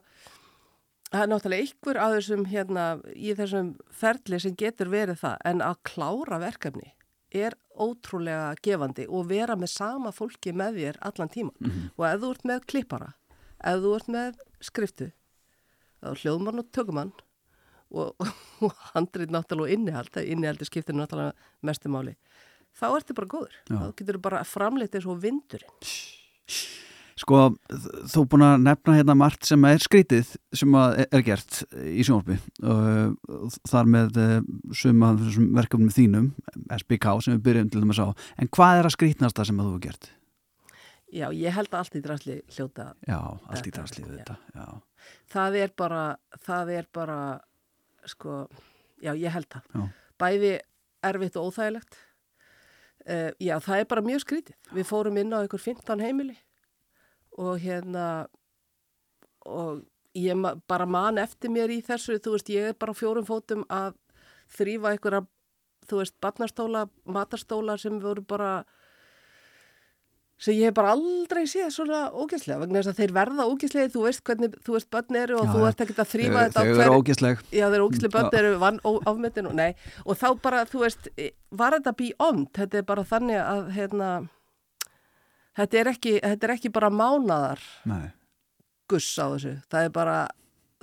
það er náttúrulega ykkur að þessum hérna, í þessum ferli sem getur verið það, en að klára verkefni er ótrúlega gefandi og vera með sama fólki með þér allan tíma mm -hmm. og ef þú ert með klippara ef þú ert með skriftu hljóðmann og tökumann og, og handrið náttúrulega innihald, innihaldi skiptir náttúrulega mestumáli þá ertu bara góður. Já. Þá getur þú bara framleitt eins og vindurinn. Sko, þú er búin að nefna hérna margt sem er skrítið sem er gert í sjónarbi og þar með eh, suma verkefnum þínum, SBK sem við byrjum til þess að sá. En hvað er að skrítnast það sem þú hefur gert? Já, ég held að allt í drasli hljóta. Já, allt í drasli þetta, já. Það er bara, það er bara, sko, já, ég held það. Já. Bæði erfitt og óþægilegt Uh, já, það er bara mjög skrítið. Við fórum inn á einhver 15 heimili og hérna og ég ma bara man eftir mér í þessu, þú veist, ég er bara fjórum fótum að þrýfa einhverja þú veist, barnastóla, matastóla sem voru bara sem ég hef bara aldrei séð svona ógæslega vegna þess að þeir verða ógæslega þú veist hvernig, þú veist börn eru og Já, þú já. ert ekkert að þrýfa Þau, þetta á þau hver- eru ógisleg Já, þeir ógæslega börn eru vann áfmettin og nei. Og þá bara, þú veist, var þetta beyond? Þetta er bara þannig að hérna, þetta er ekki þetta er ekki bara mánadar Nei, guss á þessu, það er bara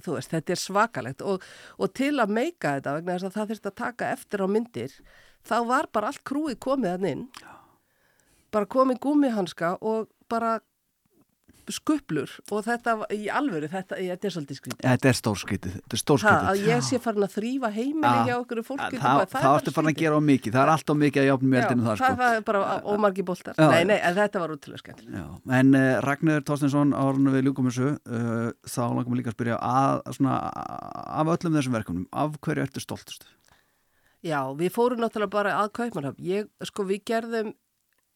þú veist, þetta er svakalegt. Og, og til að meika þetta vegna þess að það þurft að taka eftir á myndir, þá var bara allt krúið komið hann inn bara komið gúmihanska og bara skuplur og þetta var- í alvöru, þetta, þetta er svolítið skrítið þetta er stórskritið Þetta er Það stórskritið að ég sé farin að þrýfa heimili Já. hjá okkur fólki Það, það ertu farin að gera á mikið, það er alltaf mikið að jafnum í eldinu Já, þar það, sko. það er bara ómargi boltar Já. Nei, nei, en þetta var útrúlega skemmt Já, en uh, Ragnar Þorstinsson árunum við ljúkum þessu uh, þá langum við líka að spyrja að, svona, af öllum þessum verkefnum af hverju ertu stoltust? Já, við fórum náttúrulega bara að Kaupmannhöfn. Ég, sko, við gerðum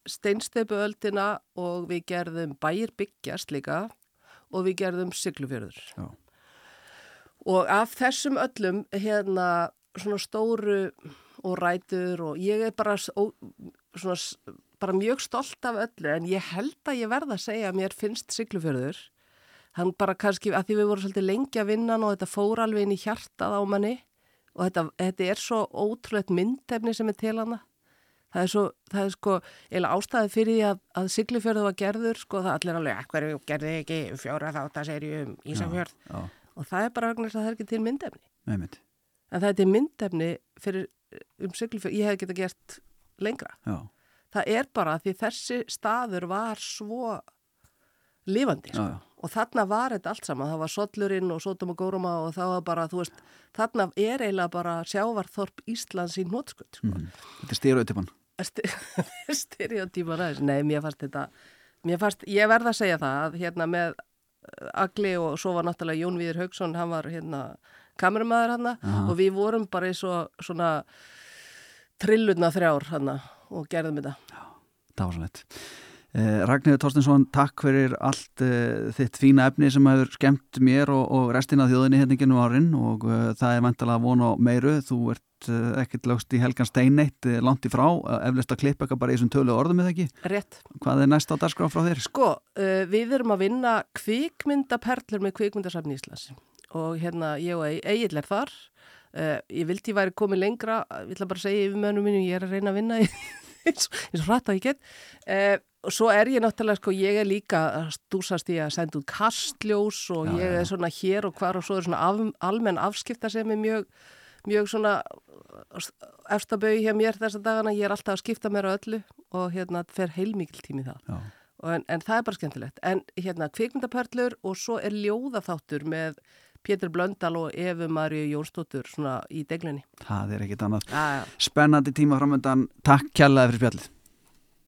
steinsteipuöldina og við gerðum bæir byggjast líka og við gerðum siglufjörður. Já. Og af þessum öllum, hérna, svona stóru og rætur og ég er bara, svona, bara mjög stolt af öllu en ég held að ég verða að segja að mér finnst siglufjörður. Hann bara kannski, að því við vorum svolítið lengi að vinna og þetta fór alveg inn í hjartað á manni og þetta, þetta er svo ótrúlegt myndefni sem er til hana. Það er, svo, það er sko eila ástæði fyrir því að, að Siglufjörðu var gerður, sko það allir alveg, hverju gerði ekki fjóra þáttaserju um Ísafjörð Já, og það er bara vegna þess að það er ekki til myndefni. með mitt En það er til myndefni fyrir, um Siglufjörðu, ég hef geta gert lengra. Já, Það er bara því þessi staður var svo lifandi, já, sko. já, Og þarna var þetta allt saman, það var Sollurinn og Sótum og Góruma og það var bara, þú veist, þarna er eiginlega bara sjávarþorp Íslands í nótskut, sko. mm. Þetta er styrautypan Stereotypar aðeins, nei, mér fannst þetta, mér fannst, ég verð að segja það að hérna með uh, Agli og svo var náttúrulega Jón Víður Haugsson, hann var hérna kameramaður hann og við vorum bara í svo, svona trillurna þrjár hann og gerðum þetta. Það var svo lett eh, Ragnhildur Þorstinsson, takk fyrir allt eh, þitt fína efni sem hefur skemmt mér og, og restina þjóðinni hérna genið árin og eh, það er vantalega von á meiru. Þú ert eh, ekkert lögst í helgan steineitt eh, langt í frá, eh, eflust að klippa eitthvað bara í þessum tölu orðum eða ekki Rétt. Hvað er næst á dagskrá frá þér? Sko, við erum að vinna kvikmyndaperlur með kvikmyndasafni Íslands og hérna ég og Egil er þar. Ég vildi væri komið lengra, ég ætla bara segja yfir mönnum mínu, ég er að reyna að vinna í- eins og hratt að ég get. Og svo er ég náttúrulega, sko, ég er líka stúsast í að senda út kastljós og Já, ég er svona hér og hvar og svo er svona af, almenn afskipta sem er mjög, mjög svona efstabau hjá mér þessa dagana, ég er alltaf að skipta mér á öllu og hérna fer heilmikil tími það. En, en það er bara skemmtilegt. En hérna kvikmyndaperlur og svo er ljóðaþáttur með Pétur Blöndal og Efu Maríu Jónsdóttur svona í deglunni. það er ekkit annað. Spennandi tíma framöndan, takk kjallaði fyrir spjallið